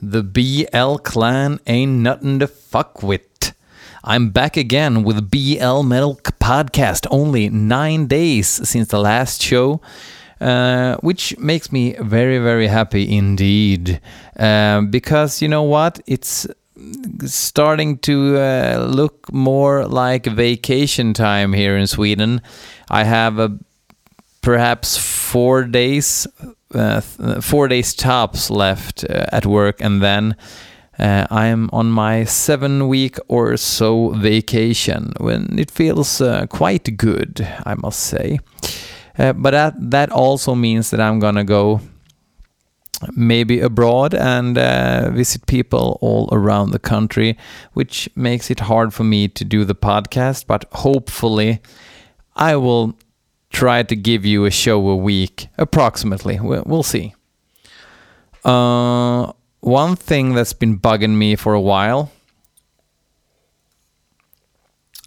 The BL clan ain't nothing to fuck with. I'm back again with BL Metal Podcast, only nine days since the last show. Uh, which makes me very, very happy indeed. Uh, because you know what? It's starting to uh, look more like vacation time here in Sweden. I have a, perhaps four days, uh, four days tops left uh, at work, and then uh, I'm on my seven week or so vacation. When it feels uh, quite good, I must say. Uh, but that that also means that I'm gonna go maybe abroad and uh, visit people all around the country, which makes it hard for me to do the podcast. But hopefully, I will try to give you a show a week, approximately. We'll, see. Uh, one thing that's been bugging me for a while.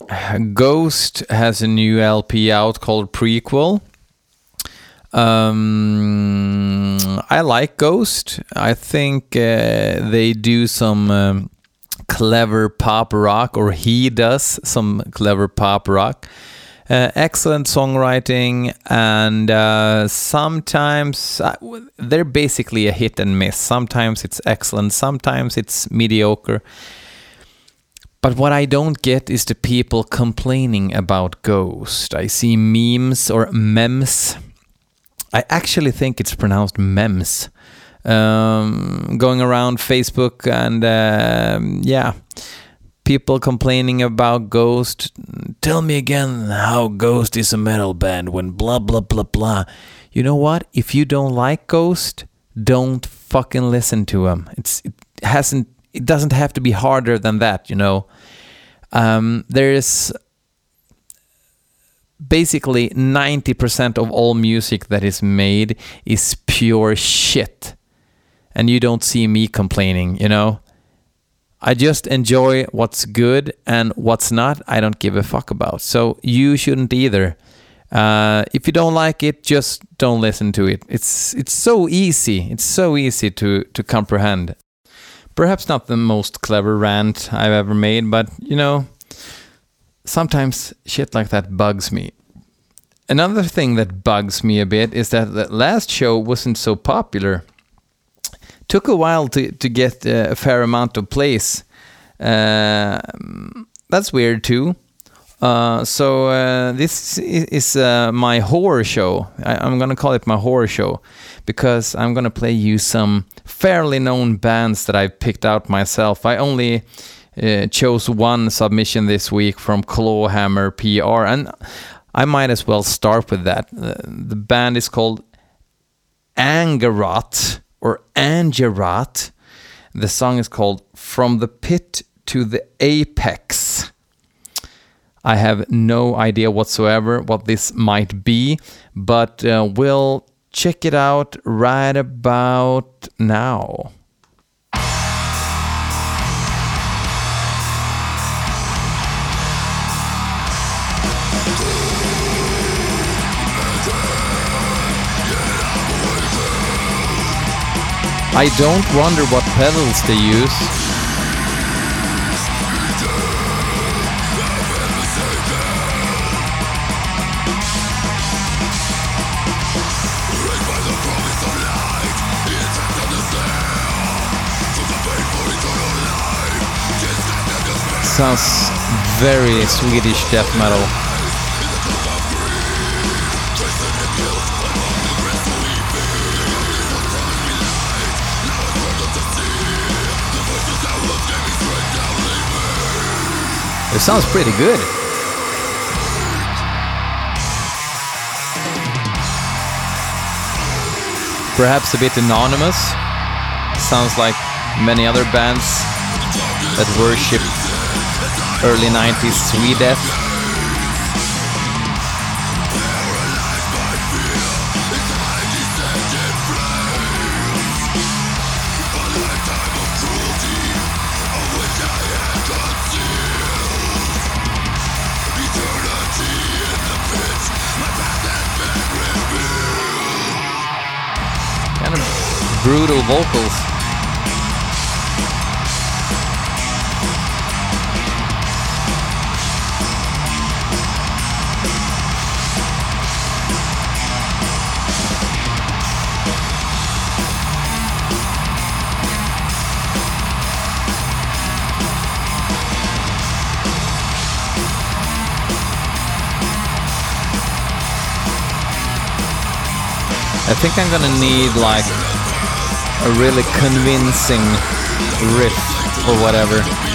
Ghost has a new LP out called Prequel um, I like Ghost. I think uh, they do some um, clever pop rock, or he does some clever pop rock. Uh, excellent songwriting, and uh, sometimes uh, they're basically a hit and miss. Sometimes it's excellent, sometimes it's mediocre. But what I don't get is the people complaining about Ghost. I see memes or memes I actually think it's pronounced memes. Um, going around Facebook and um, yeah, people complaining about Ghost. Tell me again how Ghost is a metal band when blah blah blah blah. You know what? If you don't like Ghost, don't fucking listen to them. It's it hasn't it doesn't have to be harder than that, you know. Um, there's basically 90% of all music that is made is pure shit. And you don't see me complaining, you know? I just enjoy what's good and what's not, I don't give a fuck about. So you shouldn't either. Uh, if you don't like it, just don't listen to it. It's it's so easy. It's so easy to to comprehend. Perhaps not the most clever rant I've ever made, but you know, sometimes shit like that bugs me. Another thing that bugs me a bit is that the last show wasn't so popular. Took a while to, to get uh, a fair amount of plays. Uh, that's weird too. Uh, so uh, this is, uh, my horror show. I, am gonna call it my horror show because I'm gonna play you some fairly known bands that I've picked out myself. I only uh, chose one submission this week from Clawhammer PR, and I might as well start with that. the band is called Angerat or Angerat. The song is called From the Pit to the Apex. I have no idea whatsoever what this might be, but uh, we'll check it out right about now. I don't wonder what pedals they use. Sounds very Swedish death metal. Sounds pretty good. Perhaps a bit anonymous. Sounds like many other bands that worship early 90s Sweden. brutal vocals. I think I'm gonna need like a really convincing riff or whatever.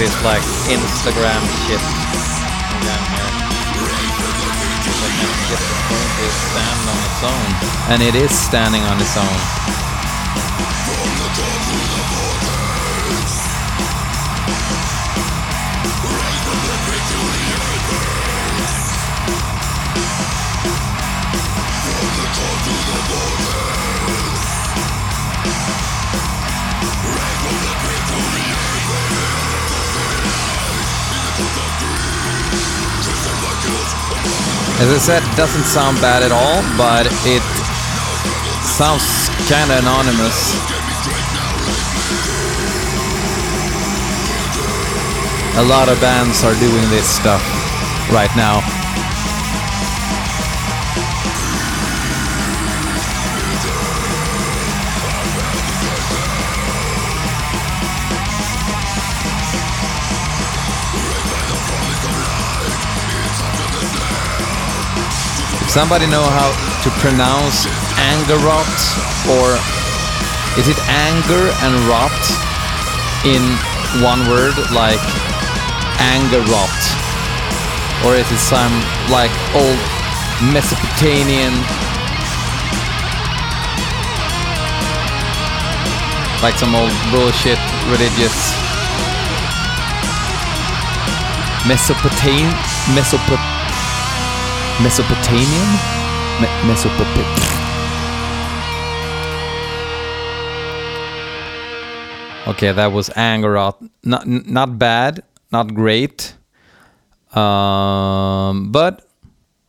This like Instagram shit stand on its own. And it is standing on its own. As I said, it doesn't sound bad at all, but it sounds kinda anonymous. A lot of bands are doing this stuff right now. Somebody know how to pronounce Angerot or is it anger and rot in one word like Angerot? Or is it some like old Mesopotamian? Like some old bullshit religious Mesopotam Mesopot Mesopotamian? Me Mesopotamian. Okay, that was Angerot. Not not bad, not great, um, but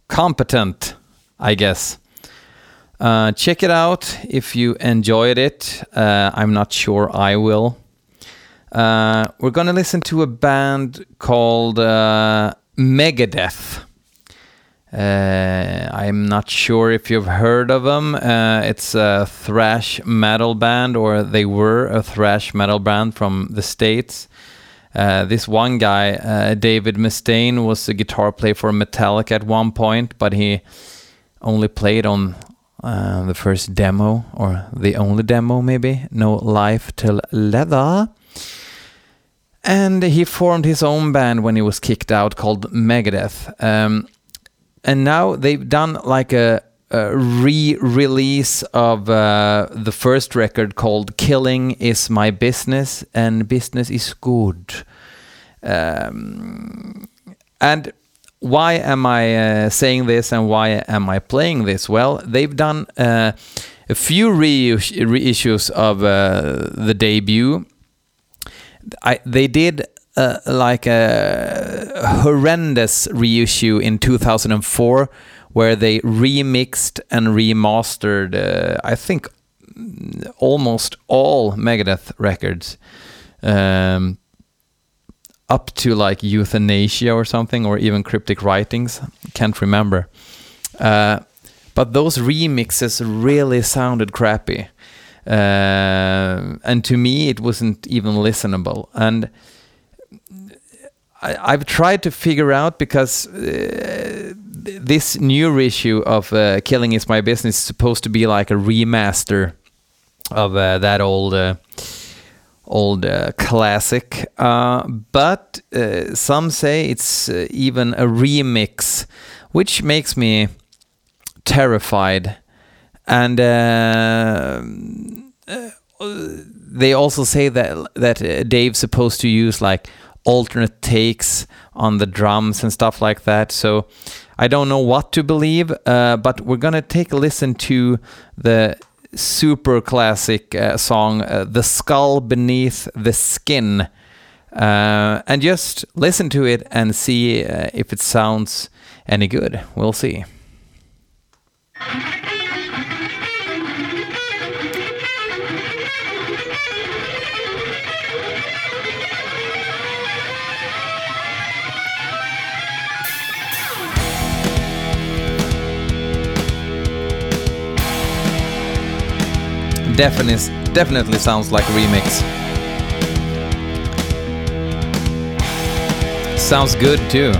competent, I guess. Uh, check it out if you enjoyed it. Uh, I'm not sure I will. Uh, we're gonna listen to a band called uh, Megadeth. Uh, I'm not sure if you've heard of them. Uh, it's a thrash metal band, or they were a thrash metal band from the States. Uh, this one guy, uh, David Mustaine, was a guitar player for Metallica at one point, but he only played on uh, the first demo, or the only demo, maybe. No Life Till Leather. And he formed his own band when he was kicked out called Megadeth. Um, and now they've done like a, a re-release of uh, the first record called "Killing Is My Business" and "Business Is Good." Um, and why am I uh, saying this and why am I playing this? Well, they've done uh, a few reissues of uh, the debut. I, they did uh, like a horrendous reissue in 2004 where they remixed and remastered uh, I think almost all Megadeth records um, up to like Youthanasia or something or even cryptic writings can't remember. Uh, but those remixes really sounded crappy uh, and to me it wasn't even listenable. And I, have tried to figure out because uh, this new issue of uh, Killing Is My Business is supposed to be like a remaster of uh, that old uh, old uh, classic, uh, but some say it's even a remix, which makes me terrified. And they also say that that Dave's supposed to use like alternate takes on the drums and stuff like that. So I don't know what to believe, uh, but we're gonna take a listen to the super classic uh, song uh, "The Skull Beneath the Skin," uh, and just listen to it and see uh, if it sounds any good. We'll see. Definitely definitely sounds like a remix. Sounds good too.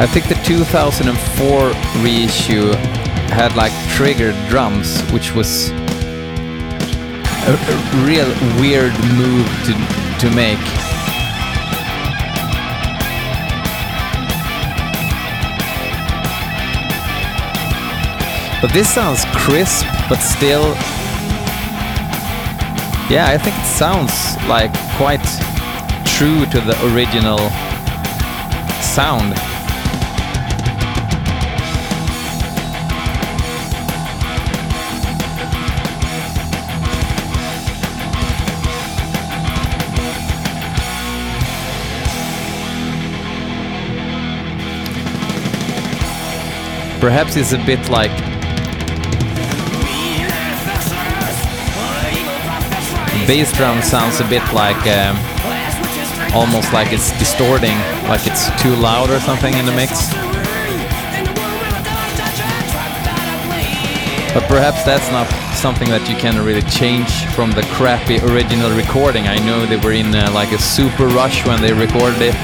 I think the 2004 reissue had like triggered drums, which was a, real weird move to to make. But this sounds crisp, but still. Yeah, I think it sounds like quite true to the original sound. Perhaps it's a bit like bass drum sounds a bit like um, almost like it's distorting, like it's too loud or something in the mix. But perhaps that's not something that you can really change from the crappy original recording. I know they were in uh, like a super rush when they recorded it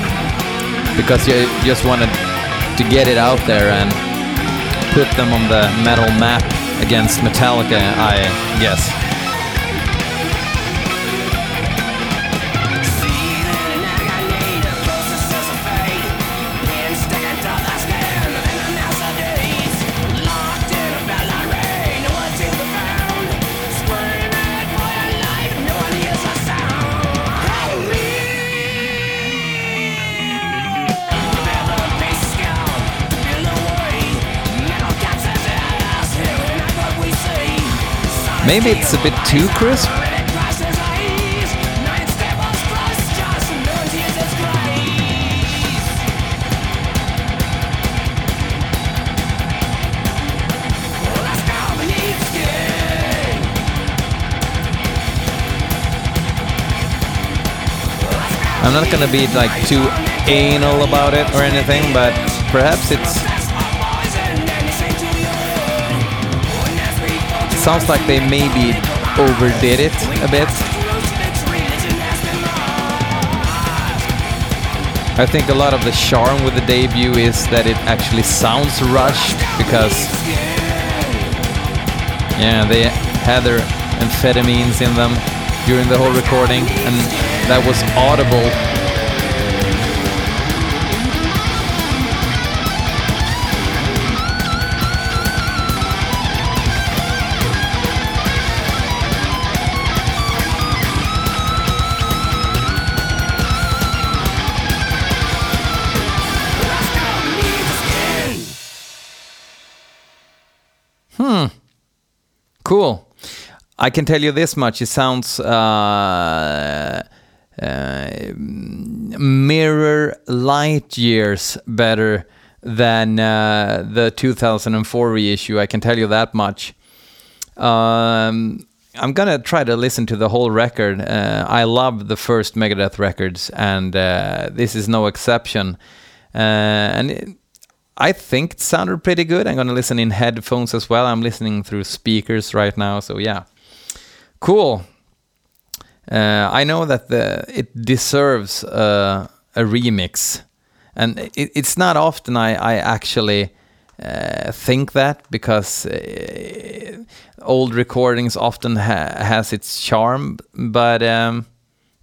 because you just wanted to get it out there and put them on the metal map against Metallica, I guess. Maybe it's a bit too crisp. I'm not gonna be like too anal about it or anything, but perhaps it's sounds like they maybe overdid it a bit. I think a lot of the charm with the debut is that it actually sounds rushed because yeah, they had their amphetamines in them during the whole recording and that was audible Cool. I can tell you this much: it sounds uh, uh, mirror light years better than uh, the 2004 reissue. I can tell you that much. Um, I'm gonna try to listen to the whole record. Uh, I love the first Megadeth records, and uh, this is no exception. Uh, and it, I think it sounded pretty good. I'm going to listen in headphones as well. I'm listening through speakers right now, so yeah. Cool. Uh, I know that the it deserves uh, a remix, and it, it's not often I, I actually uh, think that because uh, old recordings often ha has its charm, but um,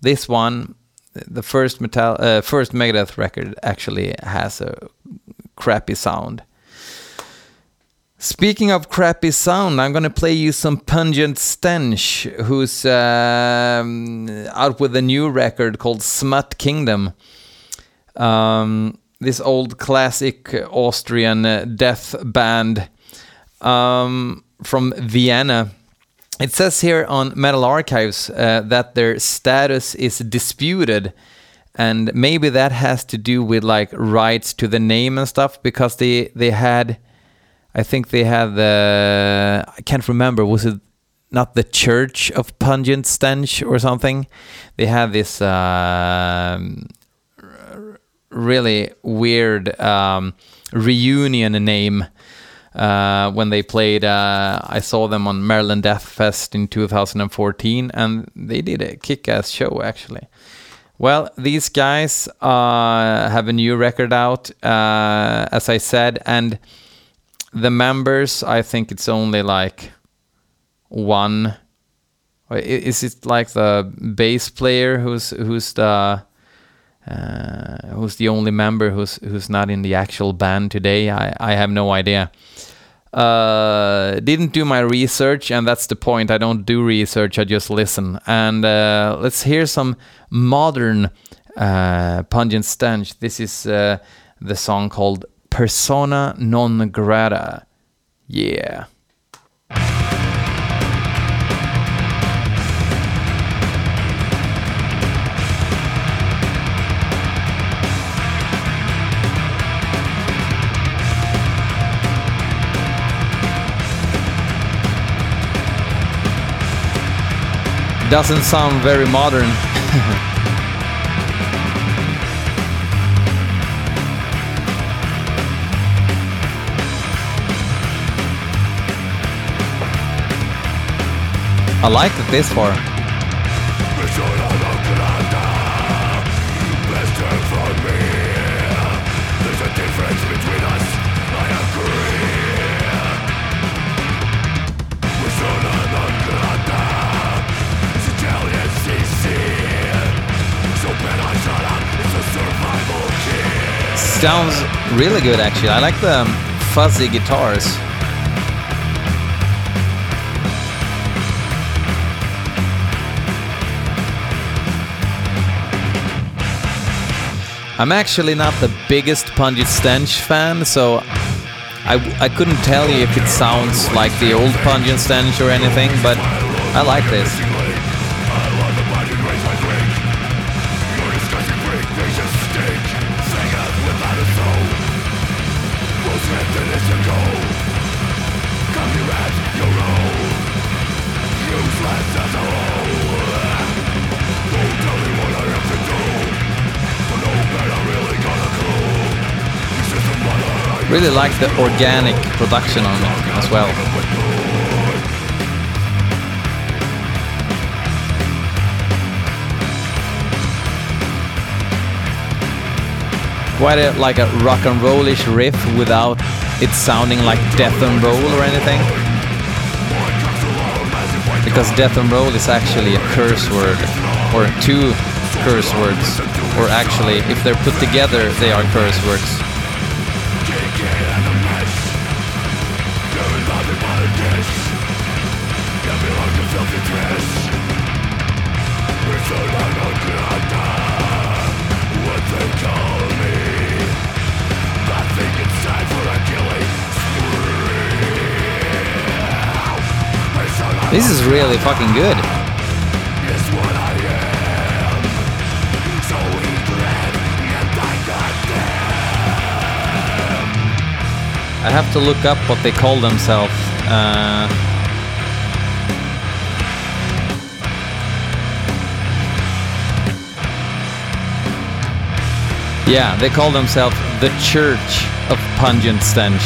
this one, the first metal, uh, first Megadeth record, actually has a crappy sound. Speaking of crappy sound, I'm gonna play you some Pungent Stench, who's um, out with a new record called Smut Kingdom. Um, this old classic Austrian death band um, from Vienna. It says here on Metal Archives uh, that their status is disputed and maybe that has to do with like rights to the name and stuff because they they had i think they had the i can't remember was it not the Church of Pungent Stench or something. They had this um, really weird um, reunion name uh, when they played. Uh, I saw them on Maryland Death Fest in 2014, and they did a kick-ass show actually. Well, these guys uh, have a new record out, uh, as I said, and the members. I think it's only like one. Is it like the bass player who's who's the uh, who's the only member who's who's not in the actual band today? I I have no idea. Uh, didn't do my research, and that's the point. I don't do research; I just listen. And uh, let's hear some modern uh, pungent stench. This is uh, the song called "Persona Non Grata." Yeah. Doesn't sound very modern. I liked it this far. Sounds really good actually. I like the um, fuzzy guitars. I'm actually not the biggest Pungent Stench fan, so I, I couldn't tell you if it sounds like the old Pungent Stench or anything, but I like this. Really like the organic production on it as well. Quite a, like a rock and rollish riff without it sounding like death and roll or anything. Because death and roll is actually a curse word, or two curse words, or actually, if they're put together, they are curse words. This is really fucking good. I have to look up what they call themselves. Uh, yeah, they call themselves the Church of Pungent Stench.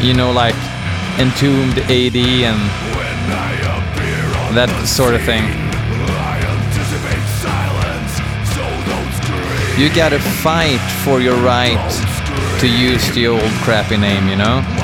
you know, like Entombed AD and that sort of thing. You gotta fight for your right to use the old crappy name, you know?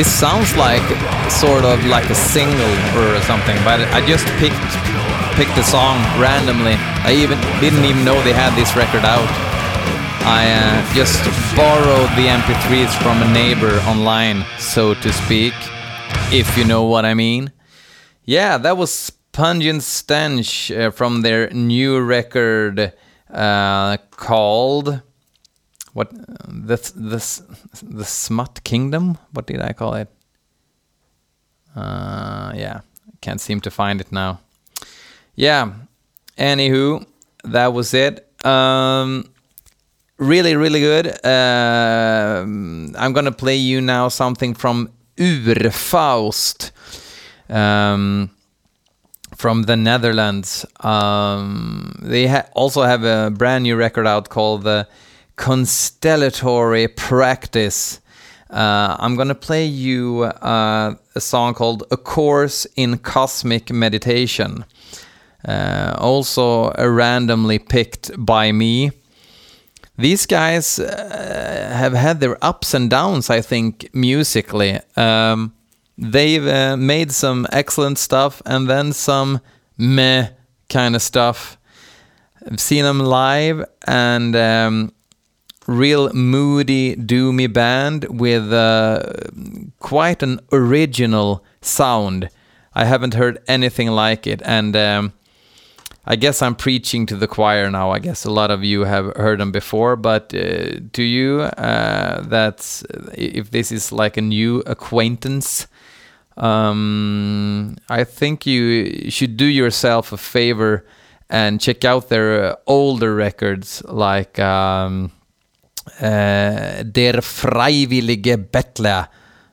This sounds like sort of like a single or something, but I just picked picked the song randomly. I even didn't even know they had this record out. I uh, just borrowed the MP3s from a neighbor online, so to speak, if you know what I mean. Yeah, that was Pungent Stench uh, from their new record uh, called what the the the Smut Kingdom. What did I call it? Uh, yeah, can't seem to find it now. Yeah. Anywho, that was it. Um, really, really good. Uh, I'm gonna play you now something from Urfaust. Um, from the Netherlands. Um, they ha also have a brand new record out called the Constellatory Practice. Uh, I'm gonna play you uh, a song called A Course in Cosmic Meditation. Uh, also randomly picked by me. These guys uh, have had their ups and downs, I think, musically. Um, they've uh, made some excellent stuff and then some meh kind of stuff. I've seen them live and um, real moody, doomy band with uh, quite an original sound. I haven't heard anything like it, and um, I guess I'm preaching to the choir now. I guess a lot of you have heard them before, but uh, to you, uh, that's if this is like a new acquaintance, um, I think you should do yourself a favor and check out their older records, like um, uh, Der Freiwillige Bettler.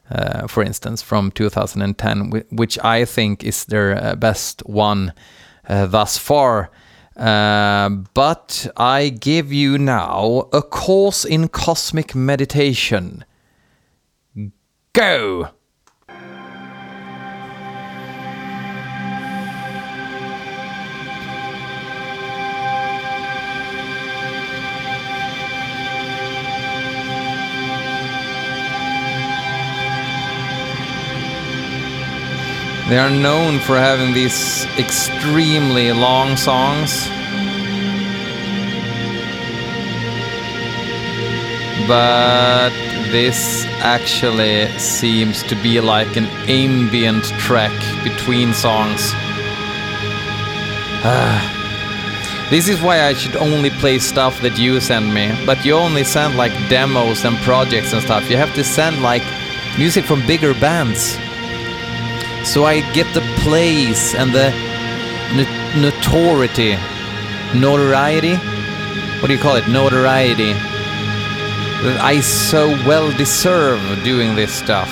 Uh, for instance, from 2010, which I think is their uh, best one thus far. But I give you now a course in cosmic meditation. Go! They are known for having these extremely long songs. But this actually seems to be like an ambient track between songs. Ah. this is why I should only play stuff that you send me. But you only send like demos and projects and stuff. You have to send like music from bigger bands. So I get the place and the notoriety, notoriety. What do you call it? Notoriety. That I so well deserve doing this stuff.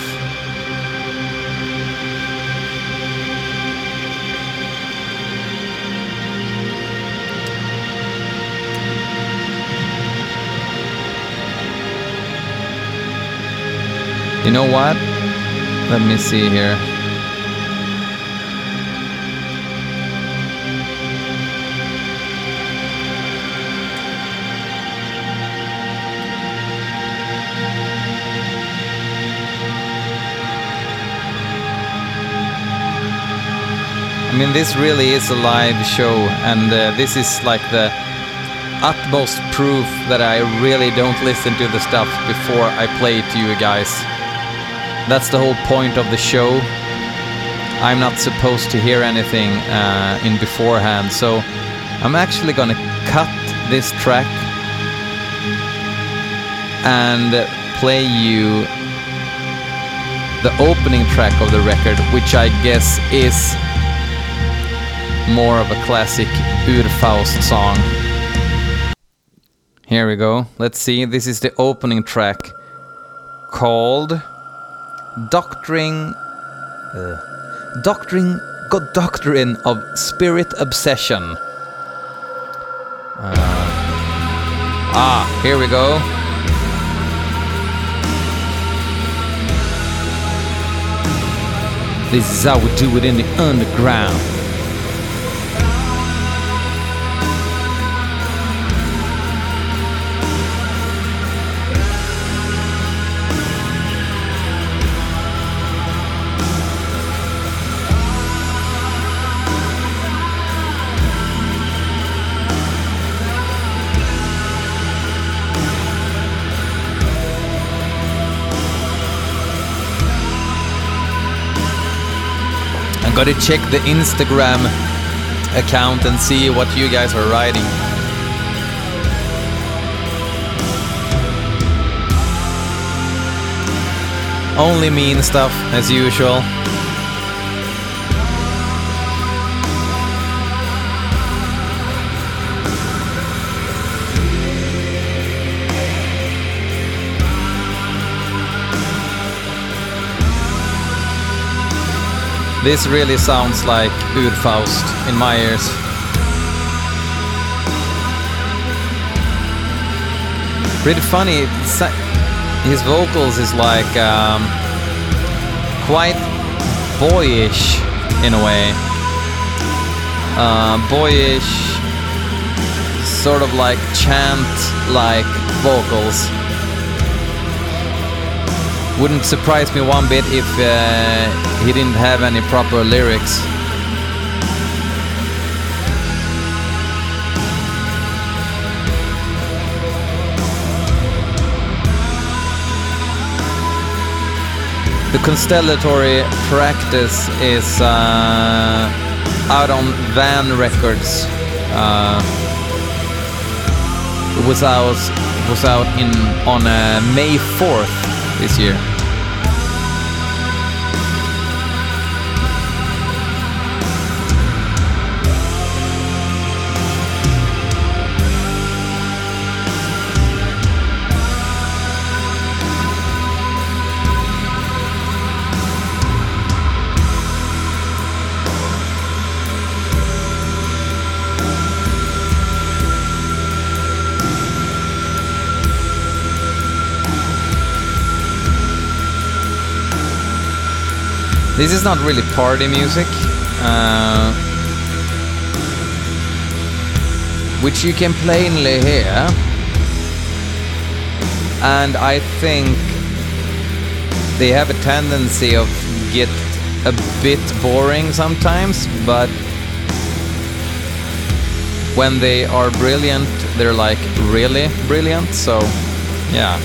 You know what? Let me see here. I mean, this really is a live show, and uh, this is like the utmost proof that I really don't listen to the stuff before I play it to you guys. That's the whole point of the show. I'm not supposed to hear anything uh, in beforehand, so I'm actually gonna cut this track and play you the opening track of the record, which I guess is more of a classic Urfaust song. Here we go. Let's see. This is the opening track called Doctrine. Uh, Doctrine. God, Doctrine of Spirit Obsession. Uh, ah, here we go. This is how we do it in the underground. Gotta check the Instagram account and see what you guys are writing. Only mean stuff as usual. This really sounds like Urfaust in my ears. Pretty funny. His vocals is like um, quite boyish in a way. Uh, boyish, sort of like chant-like vocals. Wouldn't surprise me one bit if uh, he didn't have any proper lyrics. The constellatory practice is uh, out on Van Records. Uh, it was out was out in on uh, May 4th this year. This is not really party music, uh, which you can plainly hear. And I think they have a tendency of get a bit boring sometimes, but when they are brilliant, they're like really brilliant. So, yeah.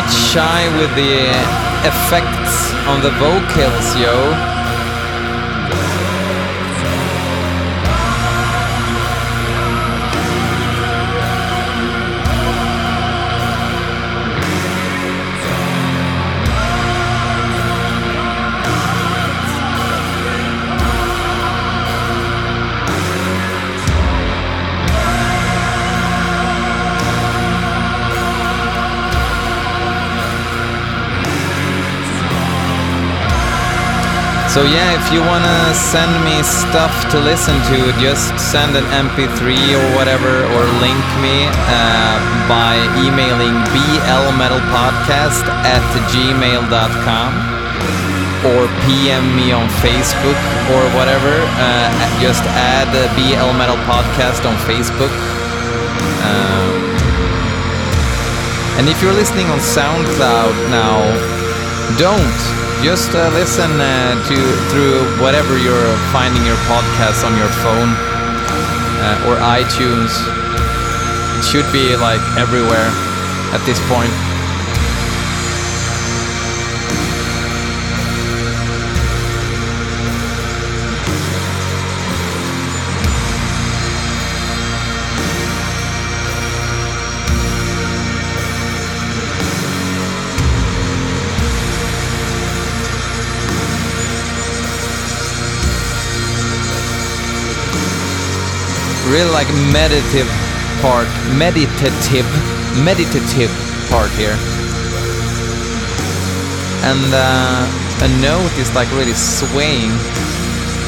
Not shy with the effects on the vocals, yo. So yeah, if you wanna send me stuff to listen to, just send an MP3 or whatever, or link me uh, by emailing blmetalpodcast at gmail.com or PM me on Facebook or whatever. Uh, just add BL Metal Podcast on Facebook. Um, and if you're listening on SoundCloud now, don't just uh, listen uh, to through whatever you're finding your podcast on your phone uh, or iTunes. It should be like everywhere at this point. Really like meditative part, meditative, meditative part here. And uh, a note is like really swaying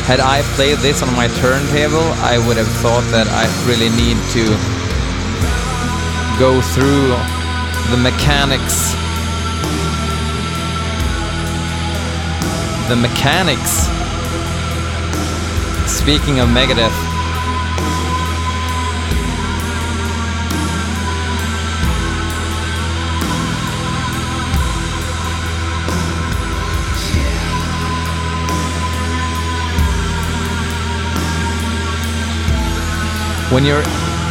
Had I played this on my turntable, I would have thought that I really need to go through the mechanics. The mechanics. Speaking of Megadeth, when you're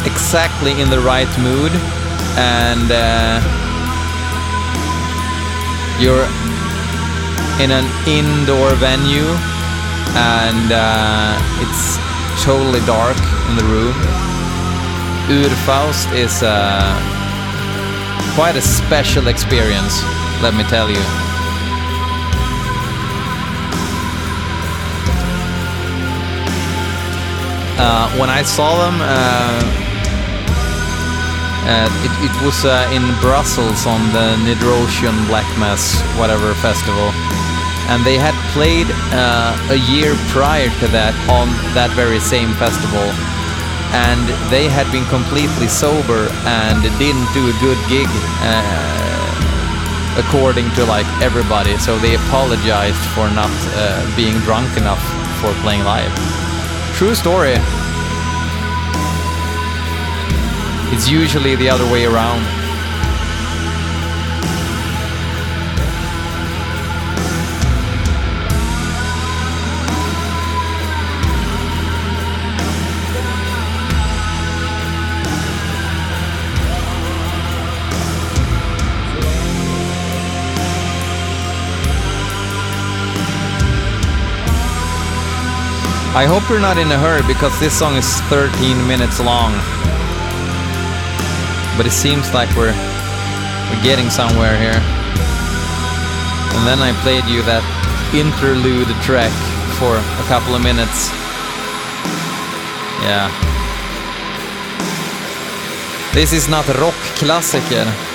exactly in the right mood and uh, you're in an indoor venue and uh, it's totally dark in the room. Urfaust is uh, quite a special experience, let me tell you. Uh, when I saw them, uh, uh, it, it, was uh, in Brussels on the Nidrosian Black Mass, whatever festival, and they had played uh, a year prior to that on that very same festival, and they had been completely sober and didn't do a good gig uh, according to like everybody. So they apologized for not being drunk enough for playing live. True story. It's usually the other way around. I hope you're not in a hurry because this song is 13 minutes long. But it seems like we're we're getting somewhere here. And then I played you that interlude track for a couple of minutes. Yeah. This is not rockklassiker.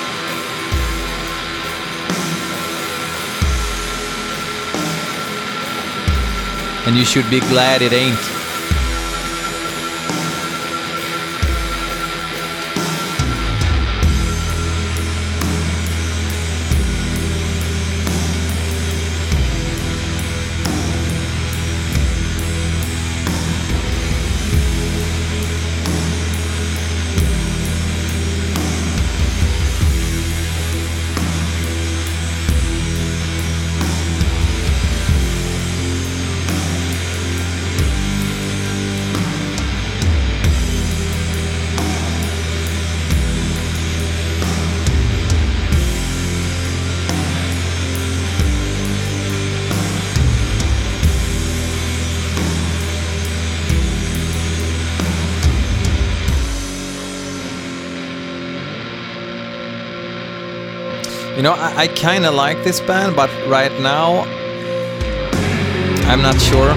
And you should be glad it ain't. Know, I, I kind of like this band, but right now, I'm not sure.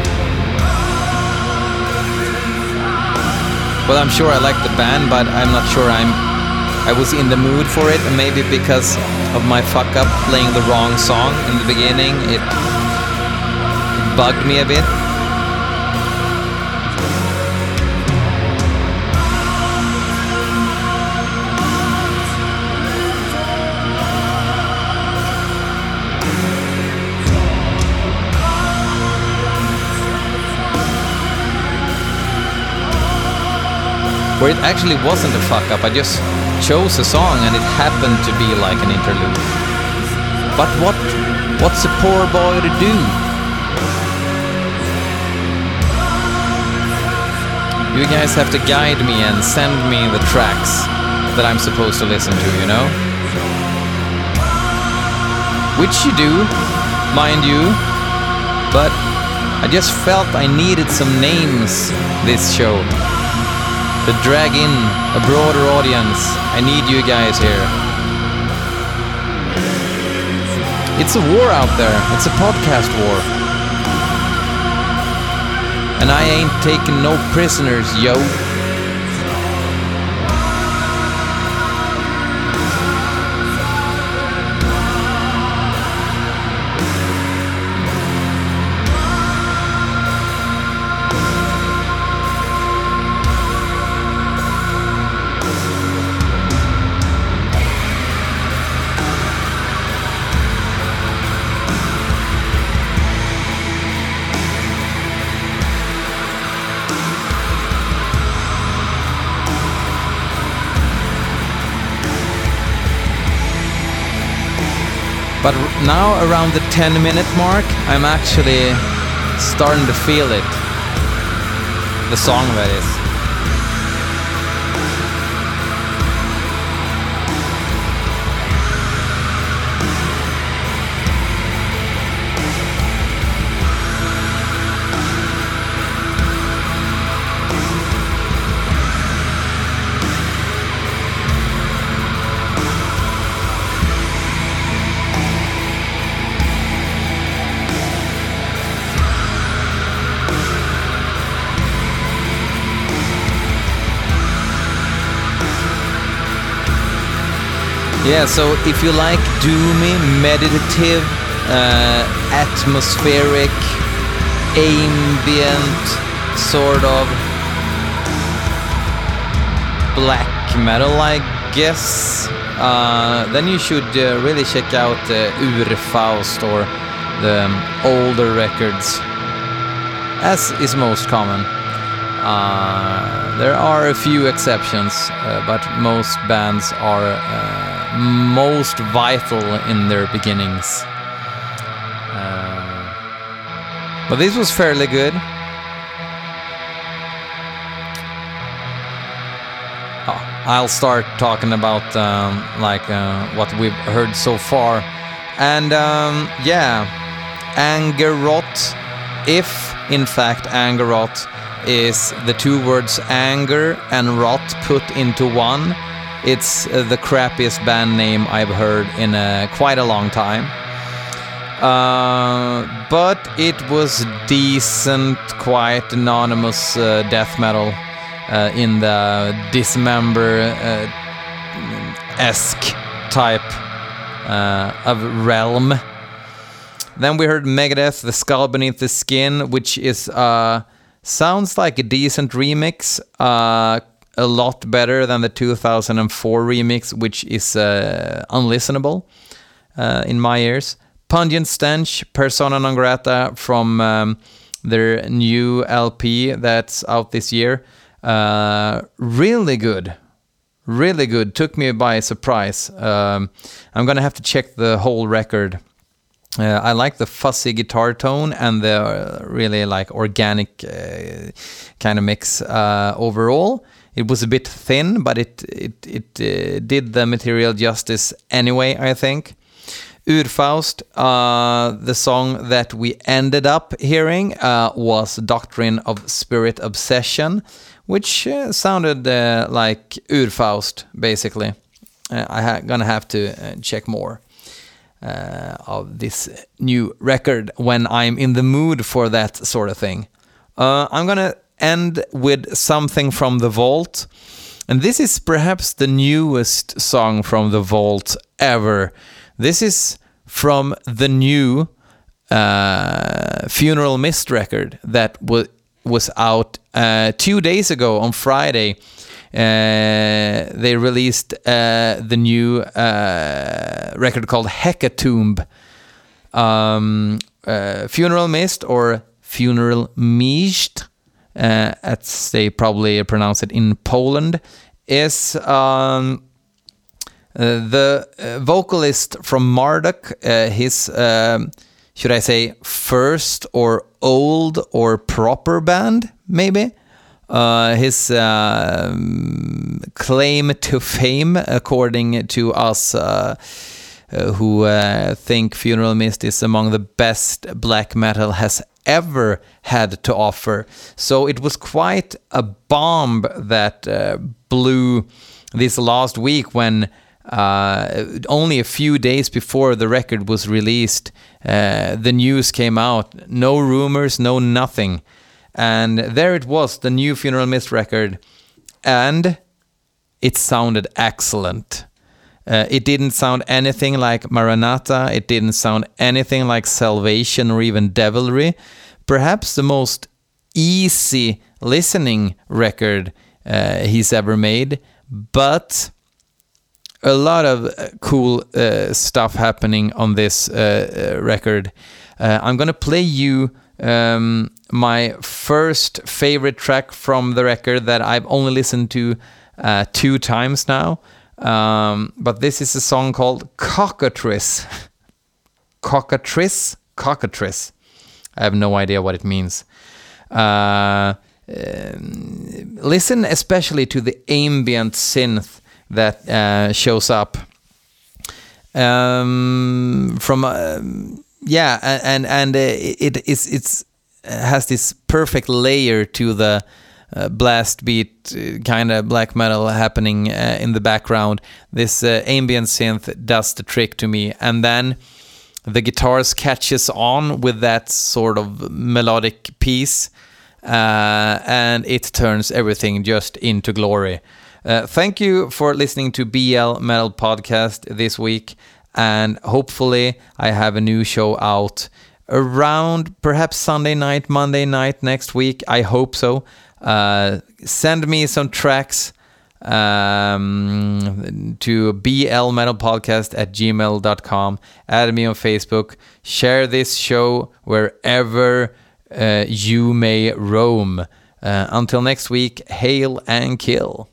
Well, I'm sure I like the band, but I'm not sure I'm. I was in the mood for it, and maybe because of my fuck up playing the wrong song in the beginning, it, it bugged me a bit. Where it actually wasn't a fuck up. I just chose a song and it happened to be like an interlude. But what what's a poor boy to do? You guys have to guide me and send me the tracks that I'm supposed to listen to, you know? Which you do, mind you, but I just felt I needed some names this show to drag in a broader audience. I need you guys here. It's a war out there. It's a podcast war. And I ain't taking no prisoners, yo. But now, around the 10 minute mark, I'm actually starting to feel it. The song, that is. Yeah, so if you like doomy, meditative, uh, atmospheric, ambient, sort of black metal, I guess, uh, then you should uh, really check out uh, Urfaust or the um, older records, as is most common. Uh, there are a few exceptions, uh, but most bands are uh, most vital in their beginnings. Uh, but this was fairly good. Oh, I'll start talking about um, like uh, what we've heard so far, and um, yeah, Angerot, if in fact Angerot is the two words anger and rot put into one. It's uh, the crappiest band name I've heard in uh, quite a long time. Uh, but it was decent, quite anonymous uh, death metal uh, in the dismember uh, esque type of realm. Then we heard Megadeth, The Skull Beneath the Skin, which is Sounds like a decent remix, a lot better than the 2004 remix, which is uh, unlistenable uh, in my ears. Pungent Stench, Persona non grata from um, their new LP that's out this year. Uh, really good. Really good. Took me by surprise. Um, I'm gonna have to check the whole record uh, I like the fuzzy guitar tone and the uh, really like organic uh, kind of mix uh, overall. It was a bit thin, but it it it uh, did the material justice anyway. I think. Urfaust, uh, the song that we ended up hearing was "Doctrine of Spirit Obsession," which sounded like Urfaust basically. I'm ha gonna have to check more uh, of this new record when I'm in the mood for that sort of thing. Uh, I'm gonna end with something from the Vault, and this is perhaps the newest song from the Vault ever. This is from the new uh, Funeral Mist record that was was out uh, two days ago on Friday. Uh, they released uh, the new uh, record called Hekatomb. Um, Funeral Mist or Funeral Mist, as they probably pronounce it in Poland, is um, the vocalist from Marduk. his um, should I say first or old or proper band, maybe. Uh, his uh, claim to fame, according to us uh, uh who uh, think Funeral Mist is among the best black metal has ever had to offer. So it was quite a bomb that uh, blew this last week when. only a few days before the record was released, the news came out. No rumors, no nothing and there it was, the new Funeral Mist record, and it sounded excellent. Uh, it didn't sound anything like Maranatha. It didn't sound anything like Salvation or even Devilry. Perhaps the most easy listening record uh, he's ever made, but a lot of uh, cool uh, stuff happening on this uh, uh, record. I'm gonna play you um, my first favorite track from the record that I've only listened to two times now. Um, but this is a song called Cockatrice. cockatrice. Cockatrice. I have no idea what it means. Uh, um, listen especially to the ambient synth that uh, shows up um, from um yeah and and uh, it is it's has this perfect layer to the uh, blast beat uh, kind of black metal happening uh, in the background. This uh, ambient synth does the trick to me. And then the guitars catches on with that sort of melodic piece and it turns everything just into glory. Thank you for listening to bl metal podcast this week and hopefully i have a new show out around perhaps sunday night monday night next week. I hope so uh, send me some tracks um, to blmetalpodcast at gmail.com. Add me on Facebook. Share this show wherever uh, you may roam. Uh, until next week, hail and kill.